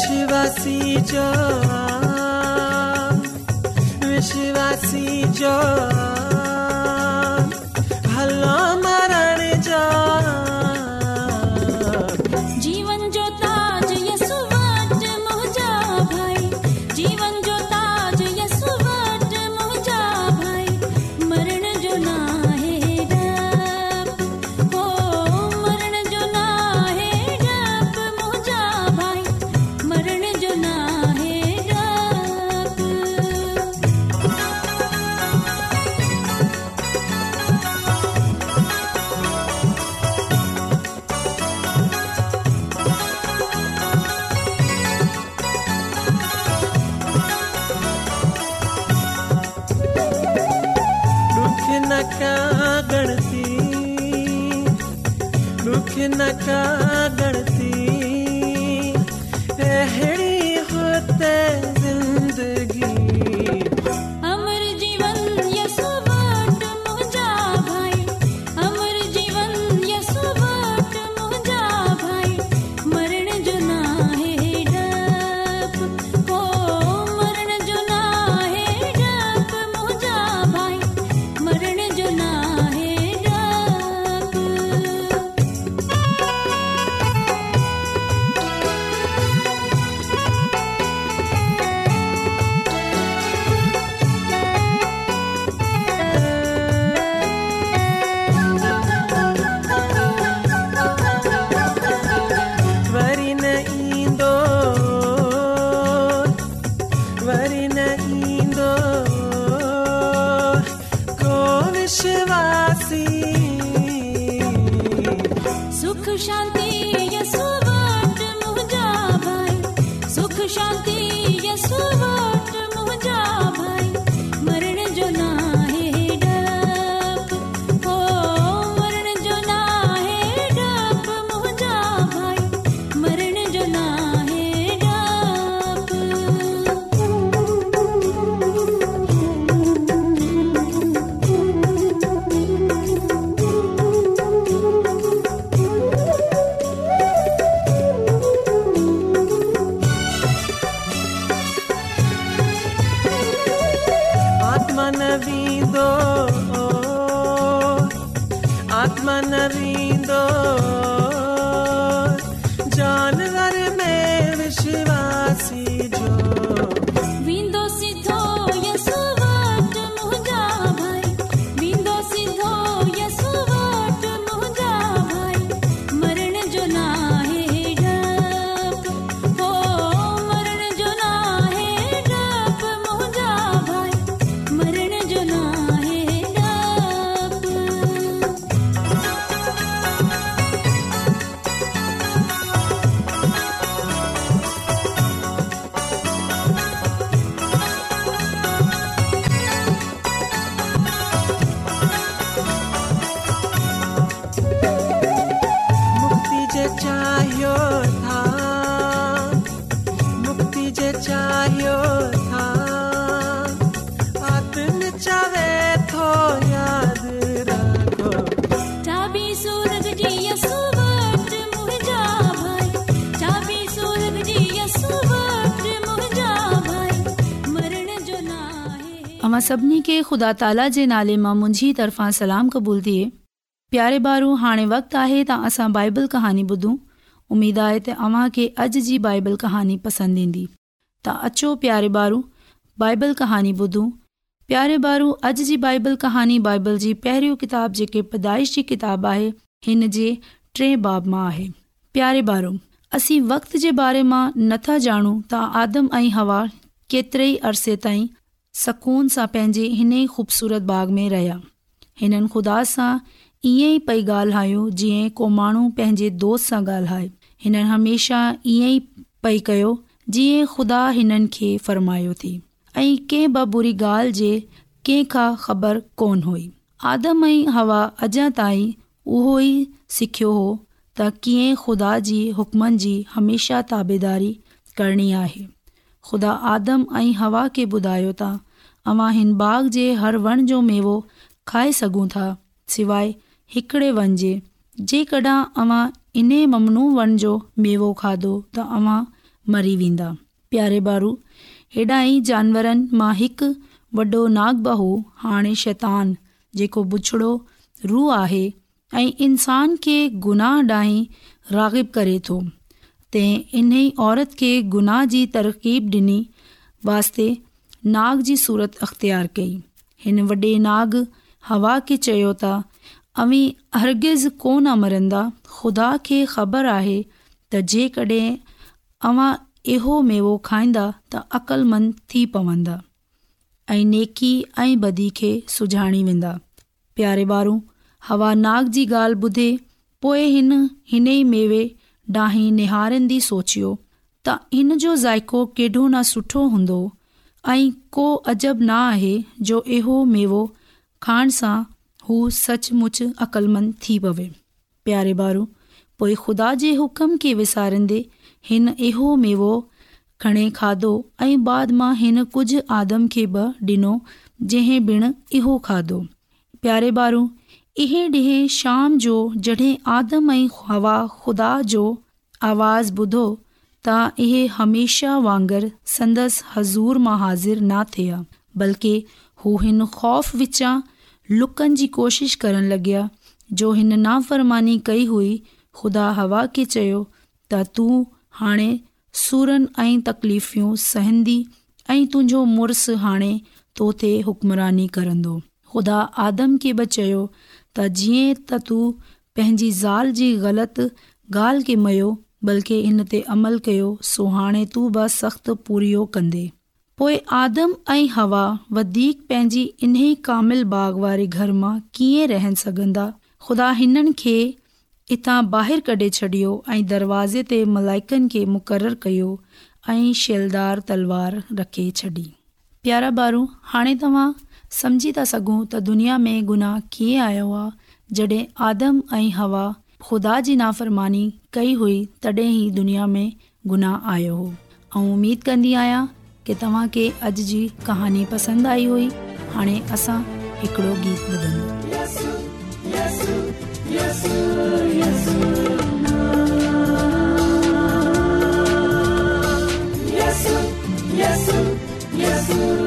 शिवि जो शिवाल गण सी ॾुख न जानवर में विशिवा मां सभिनी खे ख़ुदा ताला जे नाले मां मुंहिंजी तरफ़ां सलाम क़बूल थिए प्यारे ॿारु हाणे वक़्तु आहे त असां बाइबल कहाणी ॿुधूं उमेद आहे त अव्हांखे अॼु जी बाइबल कहानी पसंदि ईंदी त अचो प्यारे ॿारु बाइबल कहाणी ॿुधूं प्यारे ॿारु अॼु जी बाइबल कहानी बाइबल जी पहिरियों किताबु जेकी पैदाइश जी आहे हिन जे टे बाब मां आहे प्यारे ॿार असीं वक़्तु जे बारे मां नथा ॼाणूं त आदम ऐं हवा केतिरे ई अरसे ताईं सकून सां पंहिंजे हिन ई ख़ूबसूरत बाग़ में रहिया हिननि ख़ुदा सां ईअं ई पई ॻाल्हायो जीअं को माण्हू पंहिंजे दोस्त सां ॻाल्हाए हिननि हमेशह ईअं ई पई कयो जीअं ख़ुदा हिननि खे फ़र्मायो थी ऐं कंहिं ॿ बुरी ॻाल्हि जे कंहिं खां ख़बर कोन हुई आदम ऐं हवा अॼा ताईं उहो ई सिखियो हो त कीअं ख़ुदा जी हुकमनि जी हमेशह ताबेदारी करणी आहे ख़ुदा आदम ऐं हवा खे ॿुधायो ता अवां हिन बाग जे हर वण जो मेवो खाए सघूं था सवाइ हिकड़े वन जे जेकॾहिं अव्हां इन ममनू वणु जो मेवो खाधो त अव्हां मरी वेंदा प्यारे बारू हेॾा ई जानवरनि मां हिकु वॾो नाग बहू हाणे शैतान जेको बुछड़ो रूह आहे ऐं इंसान खे गुनाह ॾांहीं रागिब करे थो तंहिं इन ई औरत खे गुनाह जी तरक़ीब ॾिनी वास्ते नाग जी सूरत अख़्तियार कई हिन वॾे नाग हवा खे चयो त अवी अर्गिज़ु कोन मरंदा ख़ुदा खे ख़बर आहे त जेकॾहिं अवां इहो मेवो खाईंदा त अक़लमंद थी पवंदा ऐं नेकी ऐं बदी खे सुञाणी वेंदा प्यारे ॿारु हवा नाग जी ॻाल्हि ॿुधे पोइ हिन हिन ई मेवे ॾांहीं निहारंदी सोचियो त हिन जो ज़ाइको केॾो न सुठो हूंदो ऐं को अजब न आहे जो इहो मेवो खाइण सां हू सचमुच अक़लमंद थी पवे प्यारे ॿार पोइ खुदा जे हुकम खे विसारींदे हिन इहो मेवो खणे खाधो ऐं बाद मां हिन कुझु आदम खे बि ॾिनो जंहिं ॾिणु इहो खाधो प्यारे ॿार इहे ॾींहं शाम जो जॾहिं आदम ऐं हवा ख़ुदा जो आवाज़ ॿुधो त इहे हमेशह वांगुरु संदसि हज़ूर मां हाज़िर न थिया बल्कि हू हिन ख़ौफ़ विचां लुकनि जी कोशिशि करण लॻियां जो हिन नाफ़रमानी कई हुई ख़ुदा हवा खे चयो त तूं हाणे सुरनि ऐं तकलीफ़ूं सहंदी ऐं तुंहिंजो मुड़ुसु हाणे तो ते हुकमरानी करंदो ख़ुदा आदम खे बि चयो त जीअं त तूं पंहिंजी ज़ाल जी ग़लति ॻाल्हि बल्कि इन ते अमल कयो सो हाणे तू बि सख़्तु पूरियो कंदे पोइ आदम ऐं हवा वधीक पंहिंजी इन ई कामिल बाग़ वारे घर मां कीअं रहनि सघंदा ख़ुदा हिननि खे हितां ॿाहिरि कढे छॾियो ऐं दरवाज़े ते मलाइकनि खे मुक़ररु कयो ऐं शैलदार तलवार रखे छॾी प्यारा ॿारु हाणे तव्हां समझी था सघो त दुनिया में गुनाह कीअं आयो आहे जॾहिं आदम ऐं हवा ख़ुदा जी नाफ़रमानी कई हुई तॾहिं ई दुनिया में गुनाह आयो हो ऐं उमेद कंदी आहियां की तव्हांखे अॼु जी कहानी पसंदि आई हुई हाणे असां हिकिड़ो गीत yes.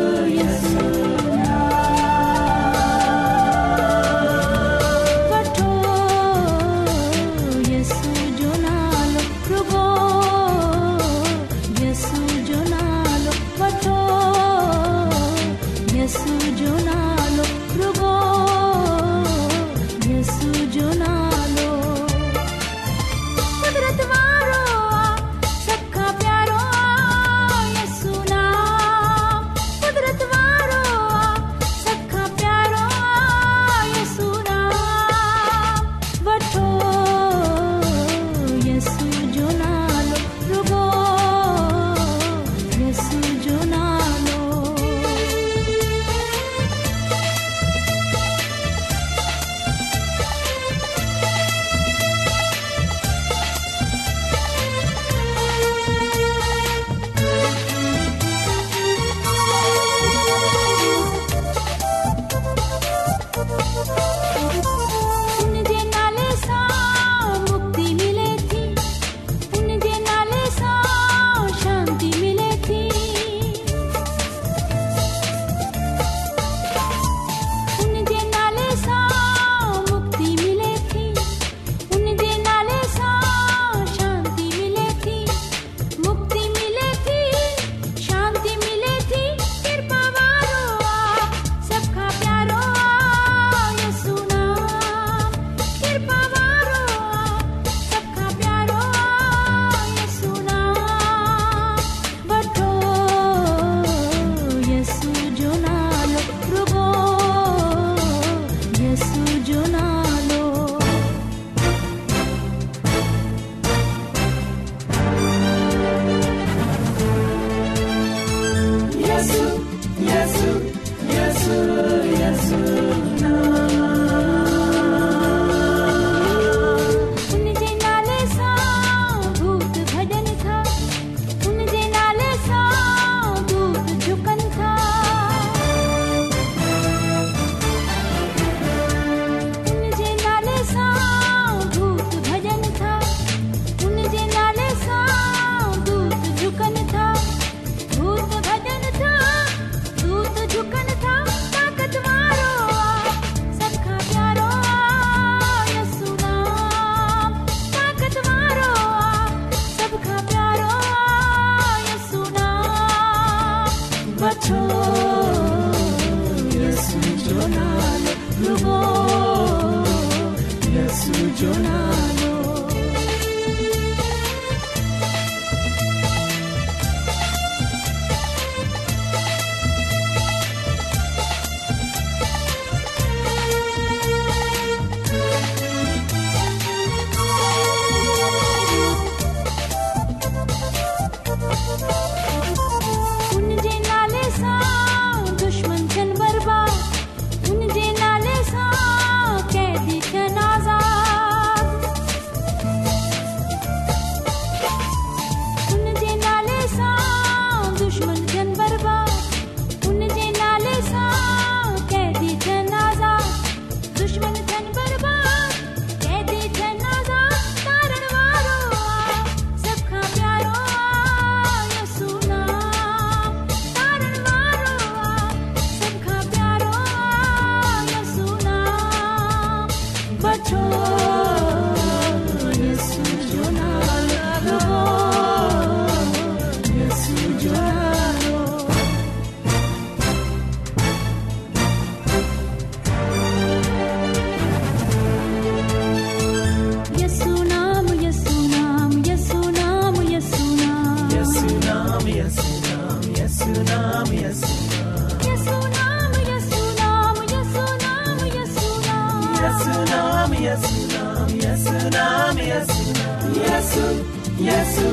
Yes,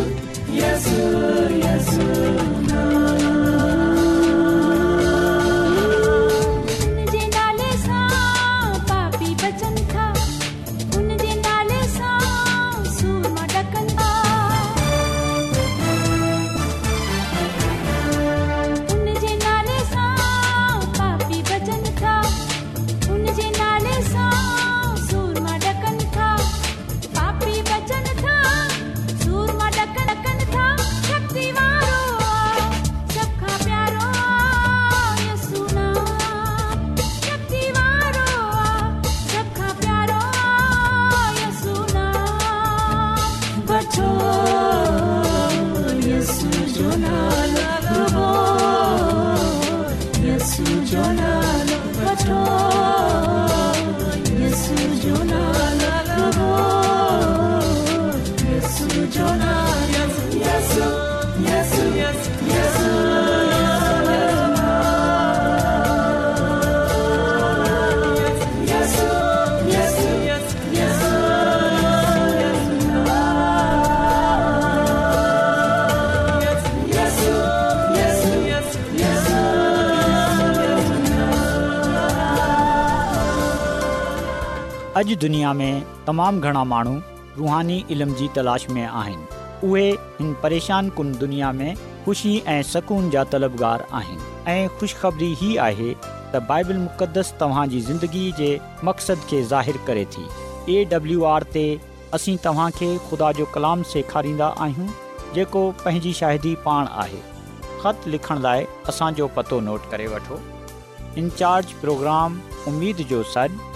दुनिया में तमामु घणा माण्हू रुहानी इल्म जी तलाश में आहिनि उहे हिन परेशान कुन दुनिया में ख़ुशी ऐं सुकून जा तलबगार आहिनि ऐं ख़ुशिखबरी ई आहे त बाइबल मुक़द्दस तव्हांजी ज़िंदगीअ जे मक़सद खे ज़ाहिरु करे थी एडब्लू आर ते असीं तव्हांखे ख़ुदा जो कलाम सेखारींदा आहियूं जेको पंहिंजी शाहिदी पाण आहे ख़त लिखण लाइ असांजो पतो नोट करे वठो इन प्रोग्राम उमेद जो सॾु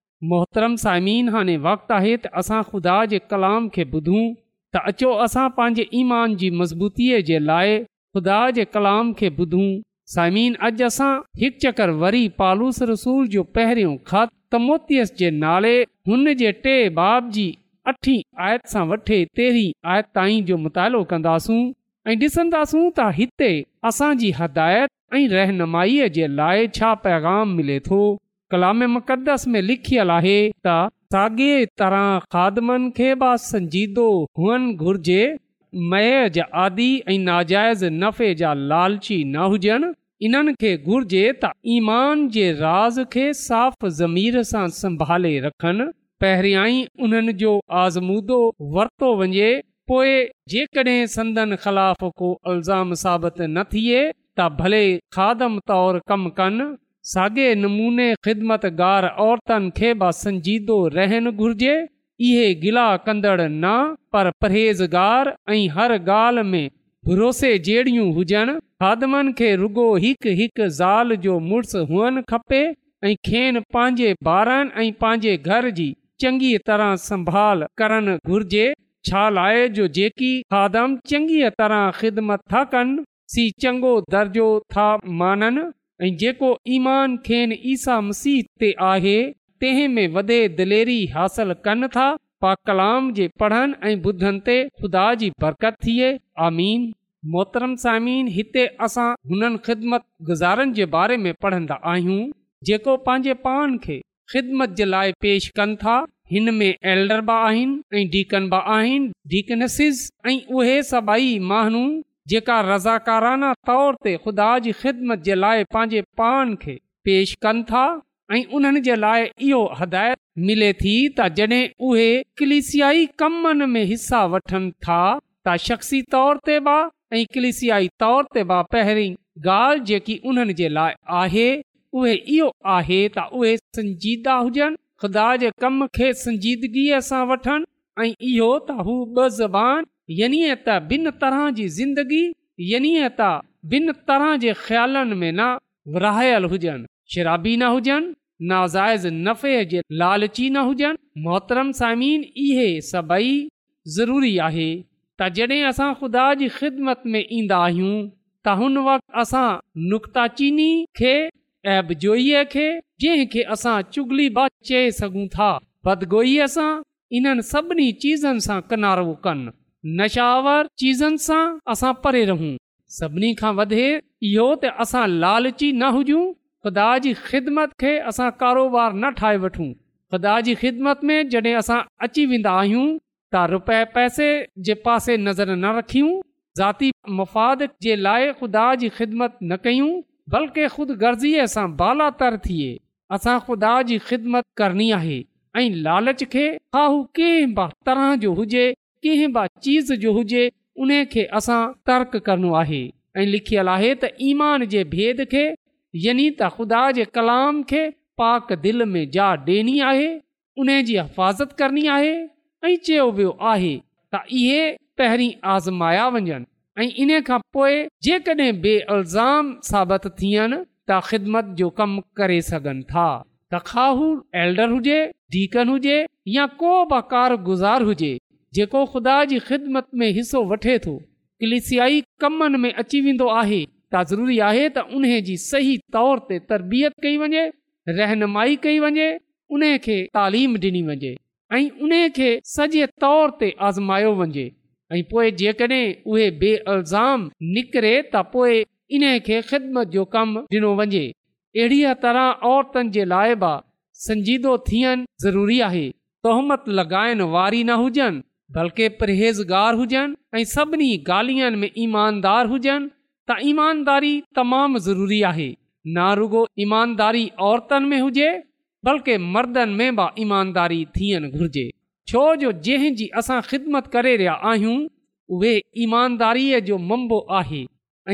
मोहतरम साइमीन हाणे वक़्तु आहे त असां ख़ुदा जे कलाम खे ॿुधूं त अचो असां पंहिंजे ईमान जी मज़बूतीअ जे लाइ खुदा जे कलाम खे ॿुधूं साइमिन अॼु असां हिकु चकर वरी पालूस रसूल जो पहिरियों ख़त तमोतियस जे नाले हुन जे टे बाब जी अठी आयत सां वठे तेरहीं आयत ताईं जो मुतालो कंदासूं ऐं ॾिसंदासूं त हिते असांजी हदायत ऐं रहनुमाईअ जे लाइ छा पैगाम मिले थो कलामस में लिखियलु आहे त साॻे तरहदो हुअनिजाइज़ नफ़े जा लालची न हुजनि इन्हनि खे घुर्जे त ईमान जे राज़ खे साफ़ ज़मीर सां संभाले रखनि पहिरियां ई उन्हनि जो आज़मूदो वरितो वञे पोइ जेकॾहिं संदन ख़िलाफ़ को अल्ज़ाम साबित न थिए त भले खादम तौर कम कनि साॻे नमूने ख़िदमतगार औरतनि खे बि संजीदो रहनि घुर्जे इहे गिला कंदड़ न पर परहेज़गार ऐं हर ॻाल्हि में भरोसे जहिड़ियूं हुजनि खादमनि खे रुगो हिकु हिकु ज़ाल जो मुड़ुसु हुअणु खपे ऐं खेनि पंहिंजे ॿारनि ऐं पंहिंजे घर जी चङी तरह संभाल करणु घुरिजे छा लाइ जो जेकी खादम चङीअ तरह ख़िदमत था कनि सी चङो दर्जो था माननि जेको ईमान खेन ईसा मसीह ते आहे दिलेरी हासिल कनि था पा कलाम जे पढ़नि ऐं ॿुधनि ते ख़ुदा जी बरकत थिए मोहतरम सामीन हिते असां हुननि ख़िदमत गुज़ारनि जे बारे में पढ़ंदा आहियूं जेको पंहिंजे पाण खे ख़िदमत जे लाइ पेश कनि था हिन में एल्डर बि आहिनि ऐं डीकन बि आहिनि उहे सभई माण्हू जेका रज़ाकाराना तौर ते ख़ुदा जी ख़िदमत जे लाइ पंहिंजे पाण खे पेश कनि था ऐं उन्हनि जे लाइ इहो हिदायत मिले थी त जॾहिं उहे कलिसियाई कमनि में हिसा वठनि था त शख्सी तौर ते बि ऐं कलिसियाई तौर ते बि पहिरीं ॻाल्हि जेकी उन्हनि जे लाइ आहे उहे इहो आहे त उहे संजीदा हुजनि ख़ुदा जे कम खे संजीदगीअ सां वठनि ऐं इहो त हू ॿ ज़बान यानी त ॿिन तरह जी ज़िंदगी यनीए त ॿिन तरह जे ख़्यालनि में न विरहायल हुजनि शराबी न हुजनि नाज़ाइज़ नफ़े जे लालची न हुजनि मोहतरम सामिन इहे सभई ज़रूरी आहे त जॾहिं असां ख़ुदा जी ख़िदमत में ईंदा आहियूं त हुन वक़्तु असां नुक़्ताचीनी खे ऐं बि जो खे जंहिंखे असां चुगली बा चई सघूं था बदगोईअ सां इन्हनि सभिनी चीज़नि सां किनारो कनि नशावर चीज़नि सां असां परे रहूं सभिनी खां वधे इहो त असां लालची न हुजूं ख़ुदा जी ख़िदमत खे असां कारोबार न ठाहे वठूं ख़ुदा जी ख़िदमत में अची वेंदा आहियूं त रुपए पैसे जे पासे नज़र न रखियूं ज़ाती मफ़ाद जे लाइ ख़ुदा जी ख़िदमत न कयूं बल्कि ख़ुदि गर्ज़ीअ सां थिए असां ख़ुदा जी ख़िदमत करणी आहे ऐं लालच खे कंहिं बि तरह जो हुजे कंहिं बि चीज़ जो हुजे उन खे असां तर्क करणो आहे ऐं लिखियल आहे त ईमान जे भेद खे यानी त ख़ुदा जे कलाम खे पाक दिलि में उन जी हिफ़ाज़त करणी आहे ऐं चयो वियो आहे त इहे पहिरीं आज़माया वञनि ऐं इन खां पोइ जेकॾहिं साबित थियनि त ख़िदमत जो कमु करे सघनि था हुजे या को बि कारगुज़ार हुजे जेको ख़ुदा जी ख़िदमत में हिसो वठे थो कलिसियाई कमनि में अची वेंदो आहे त ज़रूरी आहे त उन सही तौर ते तरबियत कई वञे रहनुमाई कई वञे उन खे तालीम डि॒नी वञे ऐं उन खे सॼे तौर ते आज़मायो वञे ऐं पोइ जेकॾहिं उहे बे अल्ज़ाम निकिरे त पोए इन खे ख़िदमत जो कमु ॾिनो वञे अहिड़ीअ तरह औरतनि जे लाइ बि संजीदो थियनि ज़रूरी आहे तोहमत लगाइण वारी न हुजनि बल्कि परहेज़गार हुजनि ऐं सभिनी ॻाल्हियुनि में ईमानदार हुजनि त ईमानदारी तमामु ज़रूरी आहे ना रुगो ईमानदारी औरतनि में हुजे बल्कि मर्दनि में बि ईमानदारी थियणु घुर्जे छो जो जंहिंजी असां ख़िदमत करे रहिया आहियूं उहे ईमानदारीअ जो मंबो आहे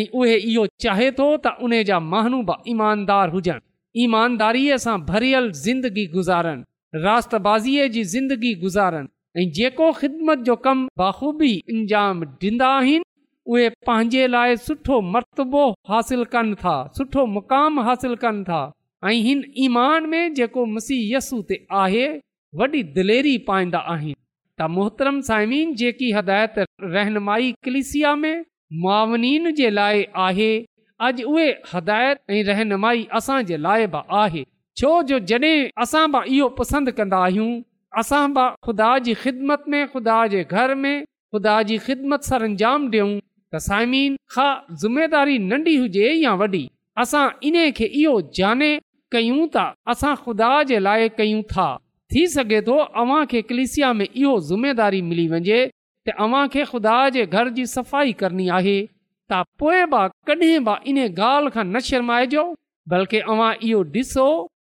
ऐं उहे इहो चाहे थो त उन जा माण्हू बि ईमानदार हुजनि ईमानदारीअ सां भरियल ज़िंदगी गुज़ारनि राष्टबाज़ीअ जी ज़िंदगी गुज़ारनि ऐं जेको ख़िदमत जो कमु बाख़ूबी इंजाम ॾींदा आहिनि उहे पंहिंजे लाइ सुठो मरतबो हासिल कनि था सुठो मुक़ाम हासिल कनि था ऐं हिन ईमान में जेको मुसीयसू ते आहे वॾी दिलेरी पाईंदा आहिनि त मोहतरम साइमीन जेकी हिदायत रहनुमाई कलिसिया में मुआनीन जे लाइ आहे अॼु उहे हिदायत ऐं रहनुमाई असां जे लाइ बि आहे छो जो जॾहिं असां बि इहो पसंदि कंदा आहियूं असां ख़ुदा जी ख़िदमत में ख़ुदा जे घर में ख़ुदा जी ख़िदमतारी नंढी हुजे या वॾी असां इन खे इहो ख़ुदा जे लाइ कयूं था थी कलिसिया में इहो ज़ुमेदारी मिली वञे तव्हांखे ख़ुदा जे घर जी सफ़ाई करणी आहे त पोइ कॾहिं बि इन ॻाल्हि खां न शर्माइजो बल्कि ॾिसो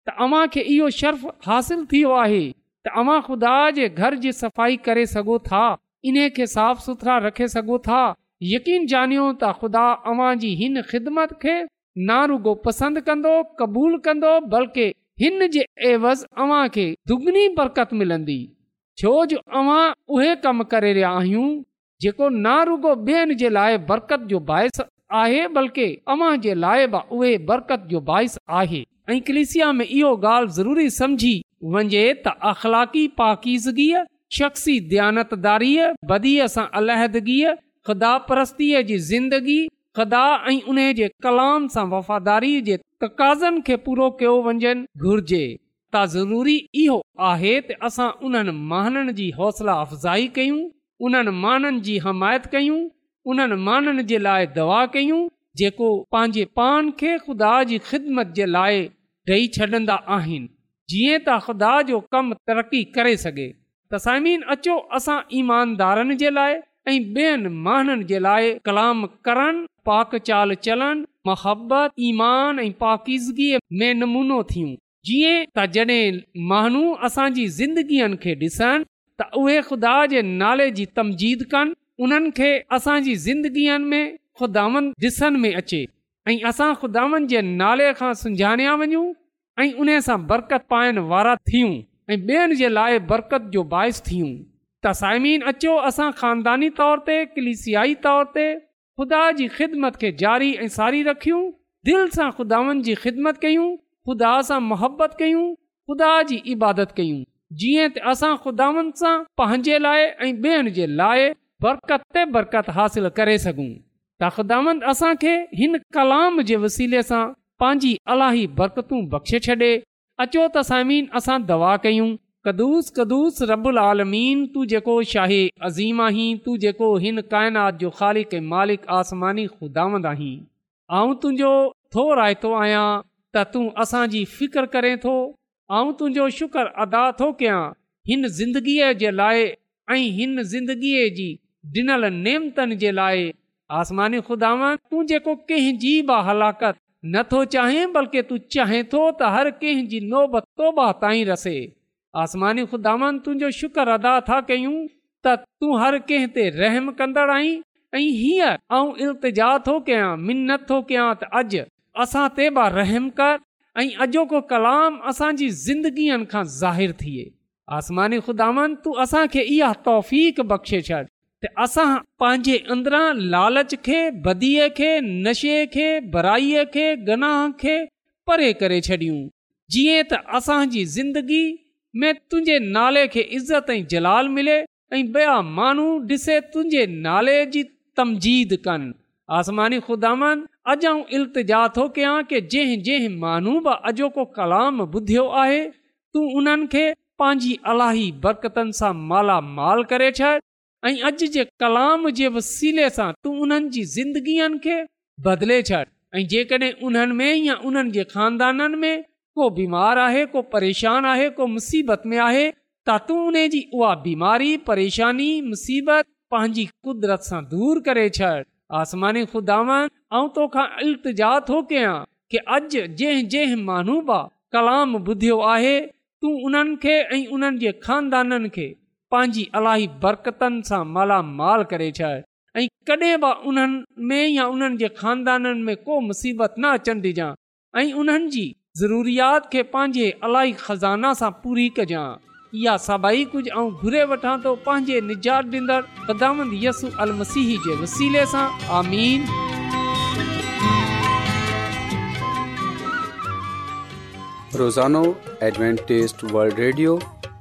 तव्हांखे इहो शर्फ हासिल थी वियो आहे तव्हां ख़ुदा जे घर जी सफ़ाई करे सघो था इन खे साफ़ सुथरा रखे सघो था यकीन ॼाणियो त ख़ुदा अवां जी हिन ख़िदमत खे ना रुगो पसंदि कंदो क़बूल कंदो बल्कि हिन जे अवज़ दुगनी बरकत मिलंदी छो जो अवां उहे कम करे रहिया आहियूं जेको ना रुगो ॿियनि जे लाइ बरकत जो बाहिस आहे बल्कि अव्हां जे लाइ बि उहे बरकत जो बाहिसु आहे ऐं क्लिसिया में इहो ॻाल्हि ज़रूरी समझी वञे त अख़लाक़ी पाकीज़गीअ शख़्सी दयानतदारीअ बदीअ सां अलहदगीअ ख़ुदा परस्तीअ जी ज़िंदगी ख़ुदा ऐं उन जे कलाम सां वफ़ादारीअ जे तक़ाज़नि खे पूरो कयो वञनि घुर्जे त ज़रूरी इहो आहे त असां उन्हनि माननि जी हौसला अफ़ज़ाई कयूं उन्हनि माननि जी हमायत कयूं उन्हनि माननि जे लाइ दवा कयूं जेको पंहिंजे पान खे ख़ुदा जी ख़िदमत जे लाइ ॾेई छॾंदा आहिनि जीअं त ख़ुदा जो कमु तरक़ी करे सघे त अचो असां ईमानदारनि जे लाइ ऐं ॿियनि माण्हुनि जे लाइ कलाम करनि पाक चाल चलनि मोहबत ईमान ऐं पाकीज़गीअ में नमूनो थियूं जीअं त जॾहिं माण्हू असांजी ज़िंदगीअ खे ॾिसनि त उहे ख़ुदा जे नाले जी तमजीद कनि उन्हनि खे असांजी ज़िंदगीअ में ख़ुदावनि ॾिसण में अचे ऐं असां ख़ुदावनि जे नाले खां सुञाणिया वञूं ऐं उन सां बरकत पाइण वारा थियूं ऐं ॿेअनि जे लाइ बरकत जो बाहिस थियूं त साइमीन अचो असां ख़ानदानी तौर ते कलिसियाई तौर ते ख़ुदा जी ख़िदमत खे जारी ऐं सारी रखियूं दिलि सां ख़ुदानि जी ख़िदमत कयूं ख़ुदा सां मुहबत कयूं ख़ुदा जी इबादत कयूं जीअं त असां ख़ुदावनि सां पंहिंजे लाइ ऐं ॿियनि जे लाइ बरकत ते बरकत हासिल करे सघूं त ख़ुदावंद असांखे हिन कलाम जे वसीले सां पंहिंजी अलाही बरकतूं बख़्शे छॾे अचो त सामीन असां दवा कयूं कदुस कदुस रबुल आलमीन आ जेको शाही अज़ीम आहीं तूं जेको हिन काइनात जो ख़ालिक खुदा आऊं तुंहिंजो थो रायतो आहियां त तूं असांजी फ़िकर करे थो आउं तुंहिंजो शुक्र अदा थो कयां हिन ज़िंदगीअ जे लाइ ऐं हिन ज़िंदगीअ जी ॾिनल नेमतनि जे लाइ आसमानी खुदावन तूं जेको कंहिंजी बि हलाकत नथो चाहें बल्कि तूं चाहें थो त हर कंहिंजी नोबत तोबा ताईं रसे आसमानी ख़ुदानि तुंहिंजो शुक्र अदा था कयूं त तूं हर कंहिं ते रहम कंदड़ आहीं ऐं हीअं आऊं इल्तिजा थो कयां मिनत थो कयां त अजु असां ते बि रहम कर ऐं अॼोको कलाम असांजी ज़िंदगीअ खां ज़ाहिर थिए आसमानी ख़ुदानि तूं असांखे इहा तौफ़ीक़ बख़्शे छॾ त असां पंहिंजे अंदरां लालच खे बदीअ खे नशे खे बराईअ खे गनाह खे परे करे छॾियूं जीअं त असांजी ज़िंदगी में तुंहिंजे नाले खे इज़त ऐं जलाल मिले ऐं ॿिया माण्हू ॾिसे तुंहिंजे नाले जी तमजीद कनि आसमानी ख़ुदानि अॼु इल्तिजा थो कयां की जंहिं जंहिं माण्हू बि अॼोको कलाम ॿुधियो आहे तूं उन्हनि खे पंहिंजी अलाही बरक़तनि सां माला करे छॾ ऐं अॼु जे कलाम जे वसीले सां तूं उन्हनि जी ज़िंदगीअ खे बदिले छॾ ऐं जेकॾहिं उन्हनि जे ख़ानदाननि में को बीमार आहे को परेशान आहे को मुसीबत में आहे त तूं उन जी उहा बीमारी परेशानी मुसीबत पंहिंजी कुदरत सां दूर करे छॾ आसमान ख़ुदा ऐं तोखा इल्तिजा थो कयां के अॼु जंहिं जंहिं माण्हू कलाम ॿुधियो आहे तूं उन्हनि खे ऐं उन्हनि जे ख़ानदाननि पंहिंजी अलाही बरकतनि सां मालामाल करे छॾ में को मुसीबत न अचनि ॾिजांइ ऐं ज़रूरियात खे पंहिंजे अलाई ख़ज़ाना सां पूरी कजांइ इहा सभई कुझु ऐं घुरे वठां थो निजात ॾींदड़ यसु अल मसीह जे वसीले सां आमीन रोज़ानो advantage world radio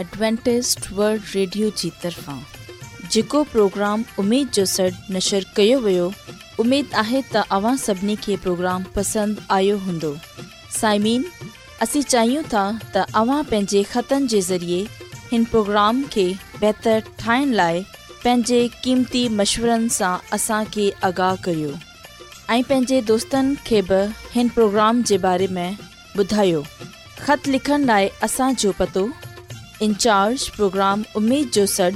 Adventist world radio जी तरफ़ा जो प्रोग्राम उम्मीद जो सॾु नशर कयो वो उम्मीद है त अव्हां के प्रोग्राम पसंद आयो हों साइमीन असीं चाहूँ था त अव्हां पंहिंजे ज़रिए इन प्रोग्राम के बेहतर ठाण लाइ पंहिंजे क़ीमती मशवरनि सां असांखे आगाह कर दोस्त पंहिंजे दोस्तनि खे प्रोग्राम के बारे में ॿुधायो ख़त लिखण लाइ असांजो पतो इंचार्ज प्रोग्राम उमेद जो सॾ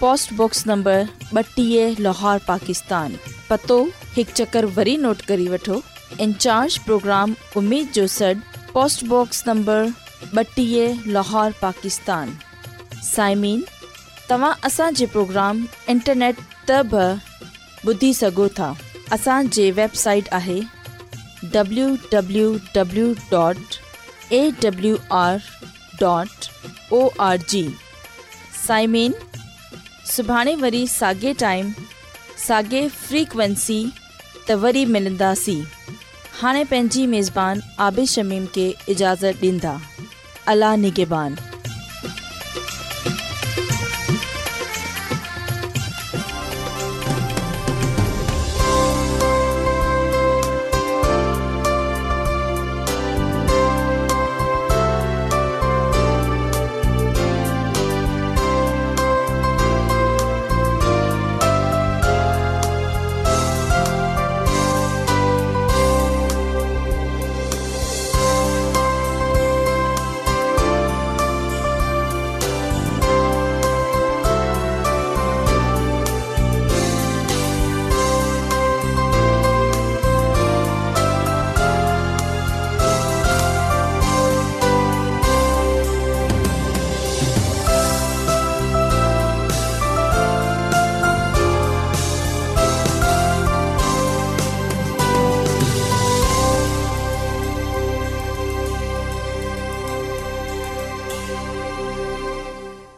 पोस्टबॉक्स नंबर ॿटीह लाहौर पाकिस्तान पतो हिकु चकर वरी नोट करी वठो इंचार्ज प्रोग्राम उमेद जो सड पोस्टबॉक्स नंबर ॿटीह लाहौर पाकिस्तान साइमीन तव्हां असांजे इंटरनेट त बि ॿुधी सघो था असांजे ओ आर जी साइमेन सुभाणे वरी साॻे टाइम साॻे फ्रीक्वेंसी त वरी मिलंदासीं हाणे میزبان मेज़बान شمیم खे اجازت ॾींदा अला निगबान